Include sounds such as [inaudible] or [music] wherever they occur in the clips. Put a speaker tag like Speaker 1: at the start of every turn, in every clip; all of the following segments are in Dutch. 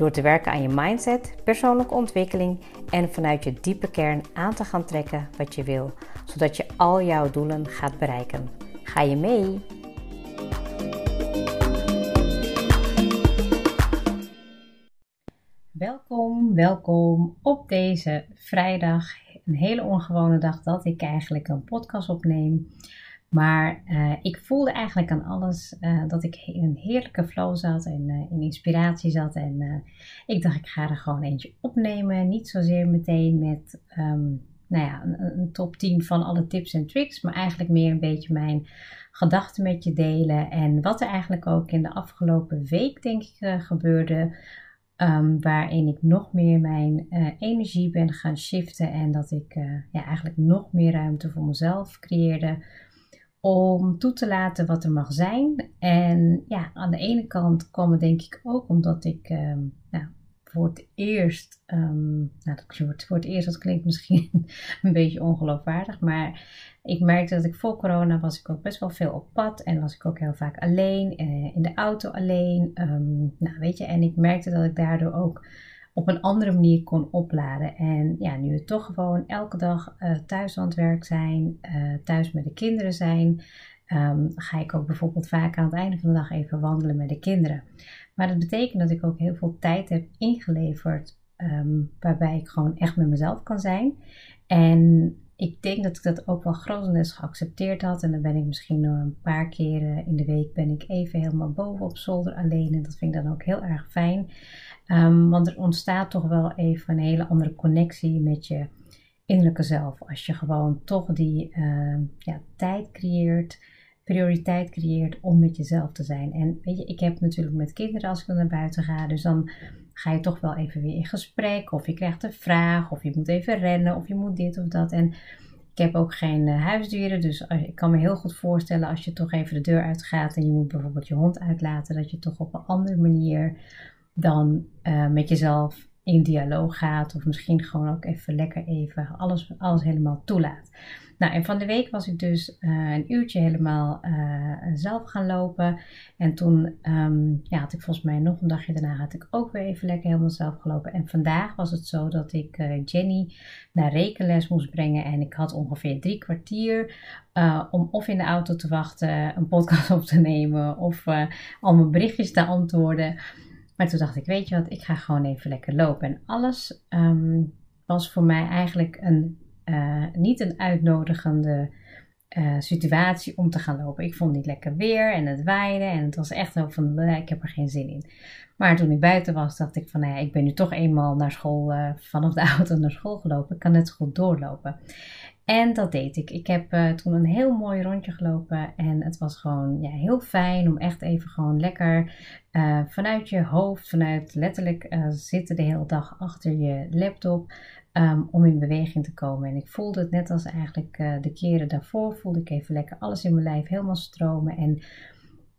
Speaker 1: Door te werken aan je mindset, persoonlijke ontwikkeling en vanuit je diepe kern aan te gaan trekken wat je wil, zodat je al jouw doelen gaat bereiken. Ga je mee? Welkom, welkom op deze vrijdag. Een hele ongewone dag dat ik eigenlijk een podcast opneem. Maar uh, ik voelde eigenlijk aan alles uh, dat ik in een heerlijke flow zat en uh, in inspiratie zat. En ik dacht, ik ga er gewoon eentje opnemen. Niet zozeer meteen met um, nou ja, een, top 10 van alle tips en tricks, maar eigenlijk meer een beetje mijn gedachten met je delen. En wat er eigenlijk ook in de afgelopen week, denk ik, gebeurde. Um, waarin ik nog meer mijn energie ben gaan shiften en dat ik ja, eigenlijk nog meer ruimte voor mezelf creëerde om toe te laten wat er mag zijn. En ja, aan de ene kant kwam het denk ik ook omdat ik um, nou, voor het eerst, um, nou dat voor het eerst, dat klinkt misschien [laughs] een beetje ongeloofwaardig, maar ik merkte dat ik voor corona was ik ook best wel veel op pad en was ik ook heel vaak alleen, uh, in de auto alleen. Um, nou weet je, en ik merkte dat ik daardoor ook op een andere manier kon opladen. En ja, nu we toch gewoon elke dag uh, thuis aan het werk zijn, uh, thuis met de kinderen zijn, um, ga ik ook bijvoorbeeld vaak aan het einde van de dag even wandelen met de kinderen. Maar dat betekent dat ik ook heel veel tijd heb ingeleverd, um, waarbij ik gewoon echt met mezelf kan zijn. En ik denk dat ik dat ook wel grotendeels geaccepteerd had. En dan ben ik misschien nog een paar keren in de week ben ik even helemaal boven op zolder alleen. En dat vind ik dan ook heel erg fijn. Um, want er ontstaat toch wel even een hele andere connectie met je innerlijke zelf. Als je gewoon toch die uh, ja, tijd creëert, prioriteit creëert om met jezelf te zijn. En weet je, ik heb natuurlijk met kinderen als ik naar buiten ga. Dus dan ga je toch wel even weer in gesprek. Of je krijgt een vraag. Of je moet even rennen. Of je moet dit of dat. En ik heb ook geen uh, huisdieren. Dus ik kan me heel goed voorstellen als je toch even de deur uitgaat. En je moet bijvoorbeeld je hond uitlaten. Dat je toch op een andere manier dan uh, met jezelf in dialoog gaat. Of misschien gewoon ook even lekker even alles, alles helemaal toelaat. Nou, en van de week was ik dus uh, een uurtje helemaal uh, zelf gaan lopen. En toen um, ja, had ik volgens mij nog een dagje daarna had ik ook weer even lekker helemaal zelf gelopen. En vandaag was het zo dat ik Jenny naar rekenles moest brengen. En ik had ongeveer drie kwartier om of in de auto te wachten, een podcast [laughs] op te nemen of al mijn berichtjes te antwoorden. Maar toen dacht ik, weet je wat, ik ga gewoon even lekker lopen. En alles um, was voor mij eigenlijk een, uh, niet een uitnodigende uh, situatie om te gaan lopen. Ik vond het niet lekker weer en het waaide en het was echt zo van, ik heb er geen zin in. Maar toen ik buiten was, dacht ik van, nou ja, ik ben nu toch eenmaal naar school, uh, vanaf de [laughs] auto naar school gelopen. Ik kan net goed doorlopen. En dat deed ik. Ik heb uh, toen een heel mooi rondje gelopen en het was gewoon ja, heel fijn om echt even gewoon lekker uh, vanuit je hoofd, vanuit letterlijk uh, zitten de hele dag achter je laptop, um, om in beweging te komen. En ik voelde het net als eigenlijk de keren daarvoor, voelde ik even lekker alles in mijn lijf helemaal stromen en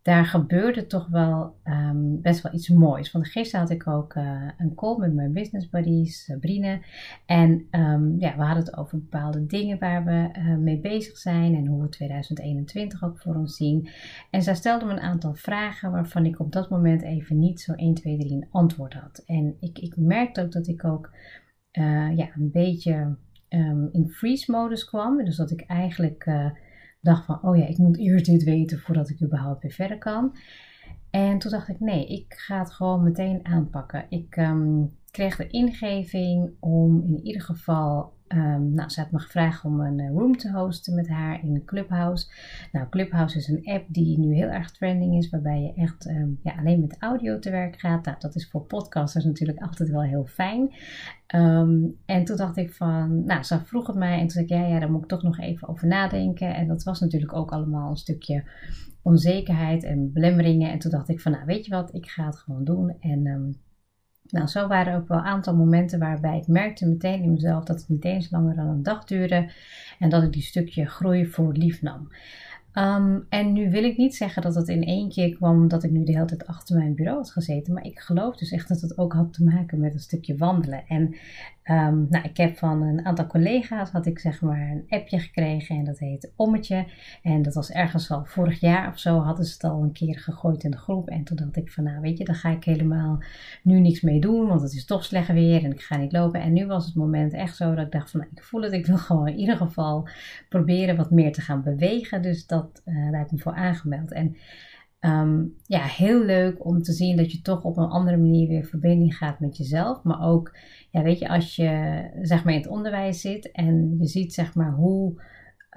Speaker 1: daar gebeurde toch wel um, best wel iets moois. Want gisteren had ik ook uh, een call met mijn business buddies, Sabrine. En um, ja, we hadden het over bepaalde dingen waar we uh, mee bezig zijn en hoe we 2021 ook voor ons zien. En zij stelde me een aantal vragen waarvan ik op dat moment even niet zo 1, 2, 3 een antwoord had. En ik, ik merkte ook dat ik ook uh, ja, een beetje um, in freeze modus kwam. Dus dat ik eigenlijk dacht van, oh ja, ik moet eerst dit weten voordat ik überhaupt weer verder kan. En toen dacht ik, nee, ik ga het gewoon meteen aanpakken. Ik um, kreeg de ingeving om in ieder geval Um, nou, ze had me gevraagd om een uh, room te hosten met haar in Clubhouse. Nou, Clubhouse is een app die nu heel erg trending is, waarbij je echt um, ja, alleen met audio te werk gaat. Nou, dat is voor podcasters natuurlijk altijd wel heel fijn. Um, en toen dacht ik van, nou, ze vroeg het mij en toen zei ik, ja, ja, daar moet ik toch nog even over nadenken. En dat was natuurlijk ook allemaal een stukje onzekerheid en belemmeringen. En toen dacht ik van, nou, weet je wat, ik ga het gewoon doen. En Nou, zo waren er ook wel een aantal momenten waarbij ik merkte meteen in mezelf dat het niet eens langer dan een dag duurde en dat ik die stukje groei voor lief nam. Ehm, en nu wil ik niet zeggen dat het in één keer kwam dat ik nu de hele tijd achter mijn bureau had gezeten. Maar ik geloof dus echt dat het ook had te maken met een stukje wandelen. En um, nou, ik heb van een aantal collega's had ik zeg maar een appje gekregen en dat heette Ommetje. En dat was ergens al vorig jaar of zo hadden ze het al een keer gegooid in de groep. En toen dacht ik van nou weet je, daar ga ik helemaal nu niks mee doen, want het is toch slecht weer en ik ga niet lopen. En nu was het moment echt zo dat ik dacht van nou, ik voel het, ik wil gewoon in ieder geval proberen wat meer te gaan bewegen. Dus dat, uh, daar heb ik me voor aangemeld. En Um, ja, heel leuk om te zien dat je toch op een andere manier weer verbinding gaat met jezelf. Maar ook, ja, weet je, als je zeg maar in het onderwijs zit en je ziet zeg maar hoe,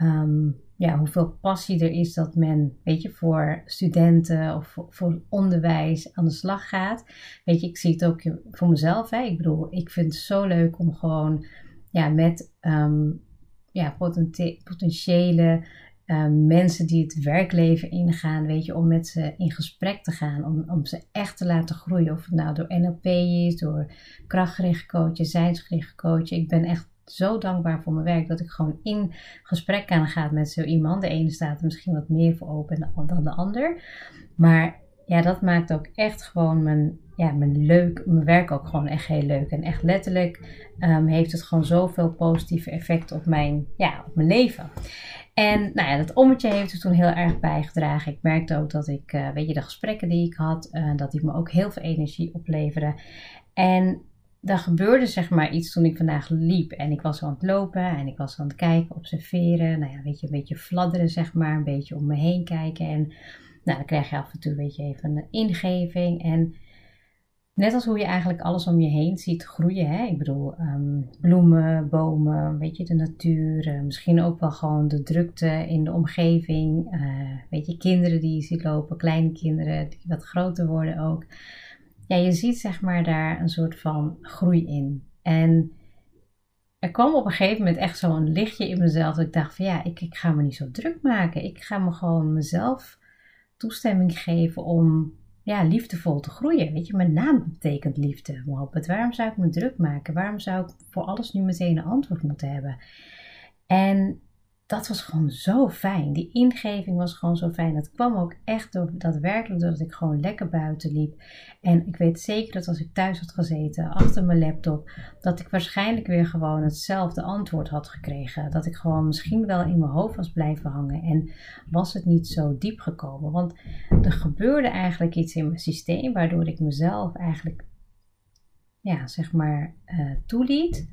Speaker 1: um, ja, hoeveel passie er is dat men, weet je, voor studenten of voor, onderwijs aan de slag gaat. Weet je, ik zie het ook voor mezelf. Hè. Ik bedoel, ik vind het zo leuk om gewoon, ja, met um, ja, potentiële uh, mensen die het werkleven ingaan, weet je, om met ze in gesprek te gaan, om, om ze echt te laten groeien. Of het nou door NLP is, door krachtgericht coachen, zijnsgericht coachen. Ik ben echt zo dankbaar voor mijn werk dat ik gewoon in gesprek kan gaan met zo iemand. De ene staat er misschien wat meer voor open dan de ander. Maar ja, dat maakt ook echt gewoon mijn, ja, mijn, leuk, mijn werk ook gewoon echt heel leuk. En echt letterlijk um, heeft het gewoon zoveel positieve effecten op mijn, ja, op mijn leven. En nou ja, dat ommetje heeft er toen heel erg bijgedragen. Ik merkte ook dat ik, uh, weet je, de gesprekken die ik had, uh, dat die me ook heel veel energie opleverde. En er gebeurde zeg maar iets toen ik vandaag liep. En ik was aan het lopen en ik was aan het kijken, observeren. Nou ja, weet je, een beetje fladderen zeg maar, een beetje om me heen kijken. En nou, dan krijg je af en toe weet je, even een ingeving. En net als hoe je eigenlijk alles om je heen ziet groeien. Hè? Ik bedoel, um, bloemen, bomen, weet je, de natuur. Uh, misschien ook wel gewoon de drukte in de omgeving. Uh, weet je, kinderen die je ziet lopen, kleine kinderen die wat groter worden ook. Ja, je ziet zeg maar daar een soort van groei in. En er kwam op een gegeven moment echt zo'n lichtje in mezelf. Dat ik dacht van ja, ik, ik ga me niet zo druk maken. Ik ga me gewoon mezelf toestemming geven om ja, liefdevol te groeien. Weet je, mijn naam betekent liefde. Mohammed. Waarom zou ik me druk maken? Waarom zou ik voor alles nu meteen een antwoord moeten hebben? En dat was gewoon zo fijn. Die ingeving was gewoon zo fijn. Dat kwam ook echt door daadwerkelijk doordat ik gewoon lekker buiten liep. En ik weet zeker dat als ik thuis had gezeten achter mijn laptop, dat ik waarschijnlijk weer gewoon hetzelfde antwoord had gekregen. Dat ik gewoon misschien wel in mijn hoofd was blijven hangen. En was het niet zo diep gekomen. Want er gebeurde eigenlijk iets in mijn systeem waardoor ik mezelf eigenlijk, ja, zeg maar, uh, toeliet.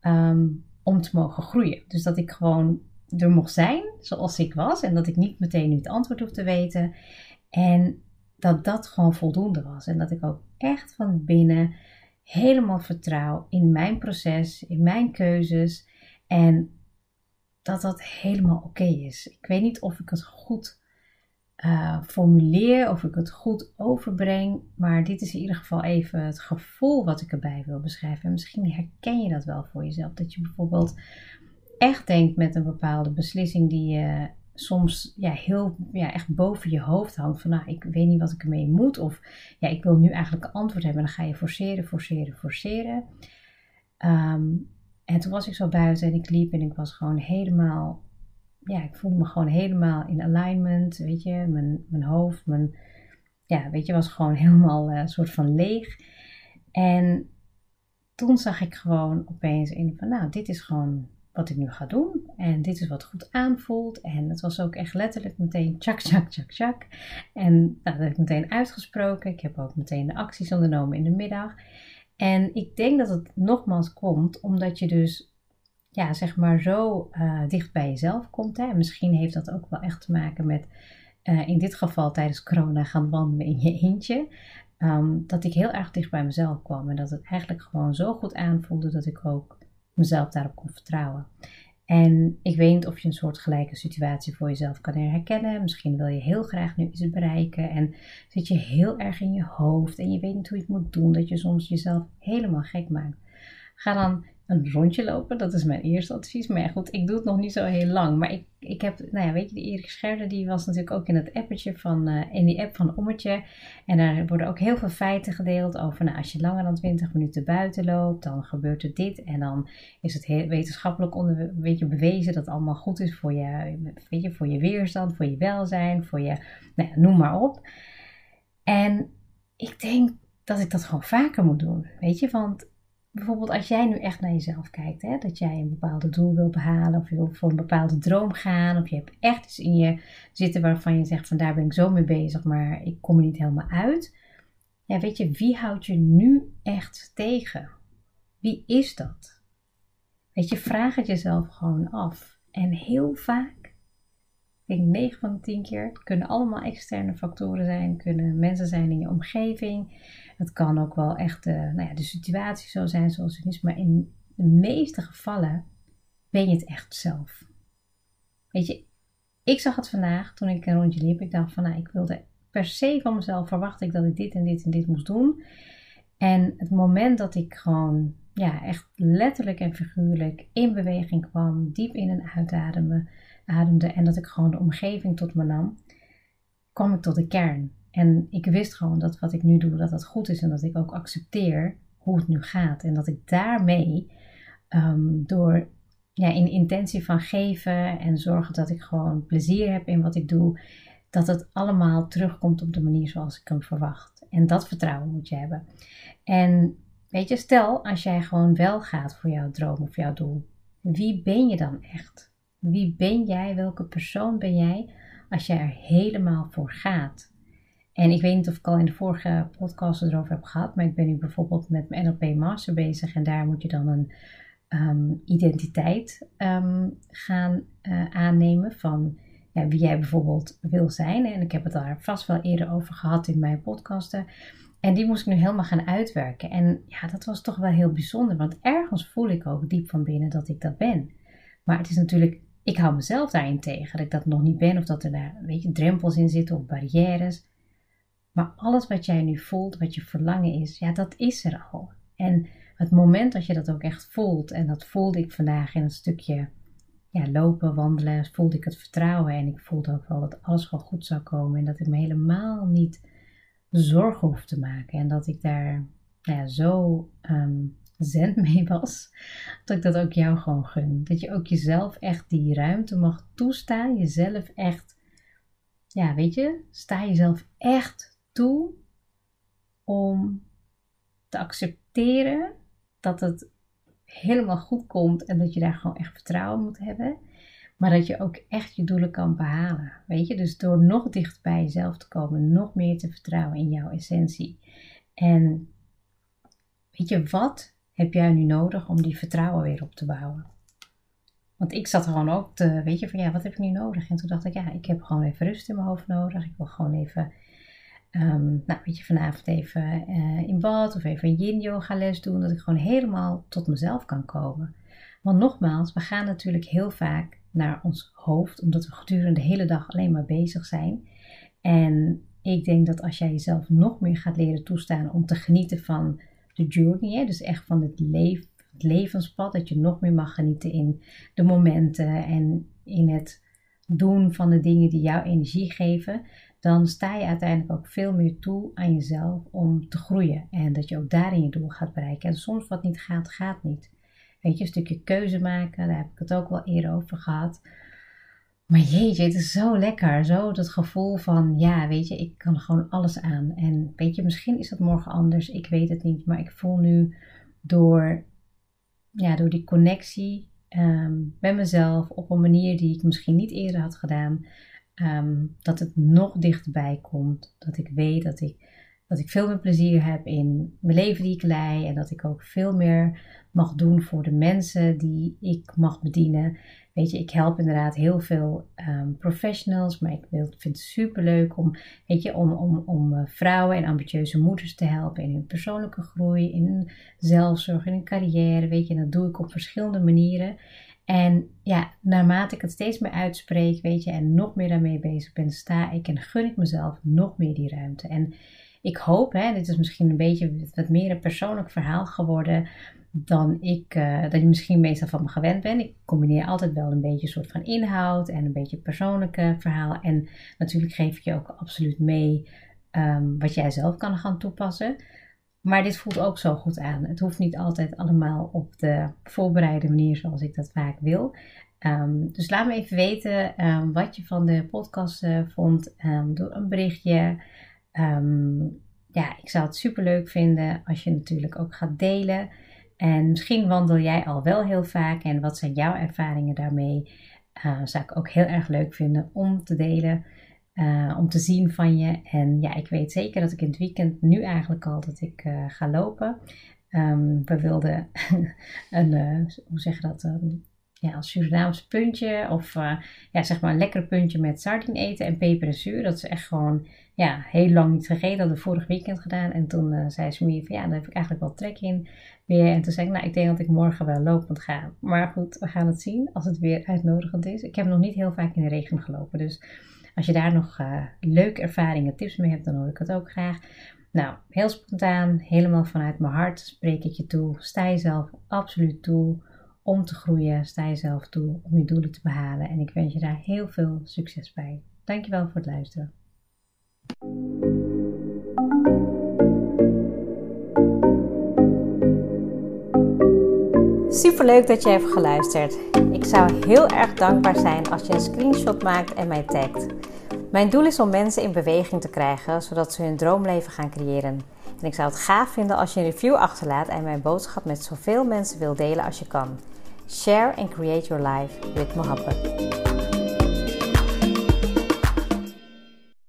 Speaker 1: Um, om te mogen groeien. Dus dat ik gewoon er mocht zijn zoals ik was en dat ik niet meteen nu het antwoord hoef te weten. En dat dat gewoon voldoende was. En dat ik ook echt van binnen helemaal vertrouw in mijn proces, in mijn keuzes. En dat dat helemaal oké is. Ik weet niet of ik het goed uh, formuleer, of ik het goed overbreng. Maar dit is in ieder geval even het gevoel wat ik erbij wil beschrijven. En misschien herken je dat wel voor jezelf. Dat je bijvoorbeeld echt denkt met een bepaalde beslissing die je soms ja, heel ja, echt boven je hoofd hangt. Van nou, ik weet niet wat ik ermee moet. Of ja, ik wil nu eigenlijk een antwoord hebben. Dan ga je forceren, forceren, forceren. Um, en toen was ik zo buiten en ik liep en ik was gewoon helemaal, ja, ik voelde me gewoon helemaal in alignment. Weet je, mijn, mijn hoofd, mijn, ja, weet je, was gewoon [laughs] helemaal een uh, soort van leeg. En toen zag ik gewoon opeens in van, nou, dit is gewoon wat ik nu ga doen. En dit is wat goed aanvoelt. En het was ook echt letterlijk meteen tjak, tjak, tjak, tjak. En nou, dat heb ik meteen uitgesproken. Ik heb ook meteen de acties ondernomen in de middag. En ik denk dat het nogmaals komt omdat je dus, ja, zeg maar zo uh, dicht bij jezelf komt. Hè. Misschien heeft dat ook wel echt te maken met, uh, in dit geval tijdens corona, gaan wandelen in je eentje. Um, dat ik heel erg dicht bij mezelf kwam. En dat het eigenlijk gewoon zo goed aanvoelde dat ik ook mezelf daarop kon vertrouwen. En ik weet niet of je een soort gelijke situatie voor jezelf kan herkennen. Misschien wil je heel graag nu iets bereiken en zit je heel erg in je hoofd en je weet niet hoe je het moet doen, dat je soms jezelf helemaal gek maakt. Ga dan een rondje lopen. Dat is mijn eerste advies. Maar ja, goed, ik doe het nog niet zo heel lang. Maar ik, ik heb, nou ja, weet je, die Erik Scherder, die was natuurlijk ook in het appetje van, uh, in die app van Ommetje. En daar worden ook heel veel feiten gedeeld over, nou, als je langer dan 20 minuten buiten loopt, dan gebeurt er dit. En dan is het heel wetenschappelijk onder, weet je, bewezen dat het allemaal goed is voor je, weet je, voor je weerstand, voor je welzijn, voor je, nou ja, noem maar op. En ik denk dat ik dat gewoon vaker moet doen, weet je, want bijvoorbeeld als jij nu echt naar jezelf kijkt, hè, dat jij een bepaalde doel wil behalen of je wil voor een bepaalde droom gaan of je hebt echt iets in je zitten waarvan je zegt van daar ben ik zo mee bezig, maar ik kom er niet helemaal uit. Ja, weet je, wie houdt je nu echt tegen? Wie is dat? Weet je, vraag het jezelf gewoon af. En heel vaak, ik denk 9 van de 10 keer, het kunnen allemaal externe factoren zijn, kunnen mensen zijn in je omgeving, het kan ook wel echt de, nou ja, de situatie zo zijn zoals het is, maar in de meeste gevallen ben je het echt zelf. Weet je, ik zag het vandaag toen ik een rondje liep. Ik dacht van, nou, ik wilde per se van mezelf verwachten ik dat ik dit en dit en dit moest doen. En het moment dat ik gewoon, ja, echt letterlijk en figuurlijk in beweging kwam, diep in en uitademen, ademde en dat ik gewoon de omgeving tot me nam, kwam ik tot de kern. En ik wist gewoon dat wat ik nu doe, dat dat goed is en dat ik ook accepteer hoe het nu gaat. En dat ik daarmee, ehm, door ja, in intentie van geven en zorgen dat ik gewoon plezier heb in wat ik doe, dat het allemaal terugkomt op de manier zoals ik hem verwacht. En dat vertrouwen moet je hebben. En weet je, stel als jij gewoon wel gaat voor jouw droom of jouw doel, wie ben je dan echt? Wie ben jij? Welke persoon ben jij als jij er helemaal voor gaat? En ik weet niet of ik al in de vorige podcast erover heb gehad, maar ik ben nu bijvoorbeeld met mijn NLP Master bezig en daar moet je dan een ehm, identiteit ehm, gaan uh, aannemen van ja, wie jij bijvoorbeeld wil zijn. En ik heb het daar vast wel eerder over gehad in mijn podcasten. En die moest ik nu helemaal gaan uitwerken. En ja, dat was toch wel heel bijzonder, want ergens voel ik ook diep van binnen dat ik dat ben. Maar het is natuurlijk, ik hou mezelf daarin tegen dat ik dat nog niet ben, of dat er daar, weet je, drempels in zitten of barrières. Maar alles wat jij nu voelt, wat je verlangen is, ja, dat is er al. En het moment dat je dat ook echt voelt, en dat voelde ik vandaag in een stukje ja, lopen, wandelen, voelde ik het vertrouwen. En ik voelde ook wel dat alles gewoon goed zou komen. En dat ik me helemaal niet zorgen hoef te maken. En dat ik daar nou ja, zo um, zen [laughs] mee was, dat ik dat ook jou gewoon gun. Dat je ook jezelf echt die ruimte mag toestaan. Jezelf echt, ja, weet je, sta jezelf echt toe om te accepteren dat het helemaal goed komt en dat je daar gewoon echt vertrouwen moet hebben. Maar dat je ook echt je doelen kan behalen. Weet je, dus door nog dichter bij jezelf te komen, nog meer te vertrouwen in jouw essentie. En weet je, wat heb jij nu nodig om die vertrouwen weer op te bouwen? Want ik zat gewoon ook te, weet je, van ja, wat heb ik nu nodig? En toen dacht ik, ja, ik heb gewoon even rust in mijn hoofd nodig. Ik wil gewoon even Um, nou, weet je, vanavond even uh, in bad of even yin yoga les doen, dat ik gewoon helemaal tot mezelf kan komen. Want nogmaals, we gaan natuurlijk heel vaak naar ons hoofd, omdat we gedurende de hele dag alleen maar bezig zijn. En ik denk dat als jij jezelf nog meer gaat leren toestaan om te genieten van hè, dus echt van het, leven, het levenspad, dat je nog meer mag genieten in de momenten en in het doen van de dingen die jou energie geven, dan sta je uiteindelijk ook veel meer toe aan jezelf om te groeien. En dat je ook daarin je doel gaat bereiken. En soms wat niet gaat, gaat niet. Weet je, een stukje keuze maken, daar heb ik het ook wel eerder over gehad. Maar jeetje, het is zo lekker. Zo dat gevoel van, ja, weet je, ik kan gewoon alles aan. En weet je, misschien is dat morgen anders. Ik weet het niet. Maar ik voel nu door, ja, door die connectie um, met mezelf op een manier die ik misschien niet eerder had gedaan Ehm, dat het nog dichterbij komt. Dat ik weet dat ik, dat ik veel meer plezier heb in mijn leven die ik leid. En dat ik ook veel meer mag doen voor de mensen die ik mag bedienen. Weet je, ik help inderdaad heel veel um, professionals, maar ik vind het super leuk om, weet je, om, om, om uh, vrouwen en ambitieuze moeders te helpen in hun persoonlijke groei, in hun zelfzorg, in hun carrière. Weet je, en dat doe ik op verschillende manieren. En ja, naarmate ik het steeds meer uitspreek, weet je, en nog meer daarmee bezig ben, sta ik en gun ik mezelf nog meer die ruimte. En ik hoop, hè, dit is misschien een beetje wat meer een persoonlijk verhaal geworden, dan ik, uh, dat je misschien meestal van me gewend bent. Ik combineer altijd wel een beetje een soort van inhoud en een beetje persoonlijke verhaal. En natuurlijk geef ik je ook absoluut mee um, wat jij zelf kan gaan toepassen. Maar dit voelt ook zo goed aan. Het hoeft niet altijd allemaal op de voorbereide manier zoals ik dat vaak wil. Um, dus laat me even weten um, wat je van de podcast uh, vond. door een berichtje. Ja, ik zou het super leuk vinden als je natuurlijk ook gaat delen. En misschien wandel jij al wel heel vaak en wat zijn jouw ervaringen daarmee? Uh, zou ik ook heel erg leuk vinden om te delen, uh, om te zien van je. En ja, ik weet zeker dat ik in het weekend nu eigenlijk al dat ik uh, ga lopen. Um, we wilden [laughs] een, hoe zeg je dat, ja, als Surinaams puntje of ja, zeg maar een lekker puntje met sardine eten en peper en zuur. Dat is echt gewoon ja, heel lang niet gegeten. Dat we vorig weekend gedaan. En toen uh, zei Smie van ja, daar heb ik eigenlijk wel trek in weer. En toen zei ik, nou ik denk dat ik morgen wel lopend ga. Maar goed, we gaan het zien als het weer uitnodigend is. Ik heb nog niet heel vaak in de regen gelopen. Dus als je daar nog uh, leuke ervaringen, tips mee hebt, dan hoor ik het ook graag. Nou, heel spontaan, helemaal vanuit mijn hart spreek ik je toe. Sta jezelf absoluut toe om te groeien. Sta jezelf toe om je doelen te behalen. En ik wens je daar heel veel succes bij. Dankjewel voor het luisteren. Super leuk dat je hebt geluisterd. Ik zou heel erg dankbaar zijn als je een screenshot maakt en mij tagt. Mijn doel is om mensen in beweging te krijgen, zodat ze hun droomleven gaan creëren. En ik zou het gaaf vinden als je een review achterlaat en mijn boodschap met zoveel mensen wil delen als je kan. Share and create your life with Mohabbat.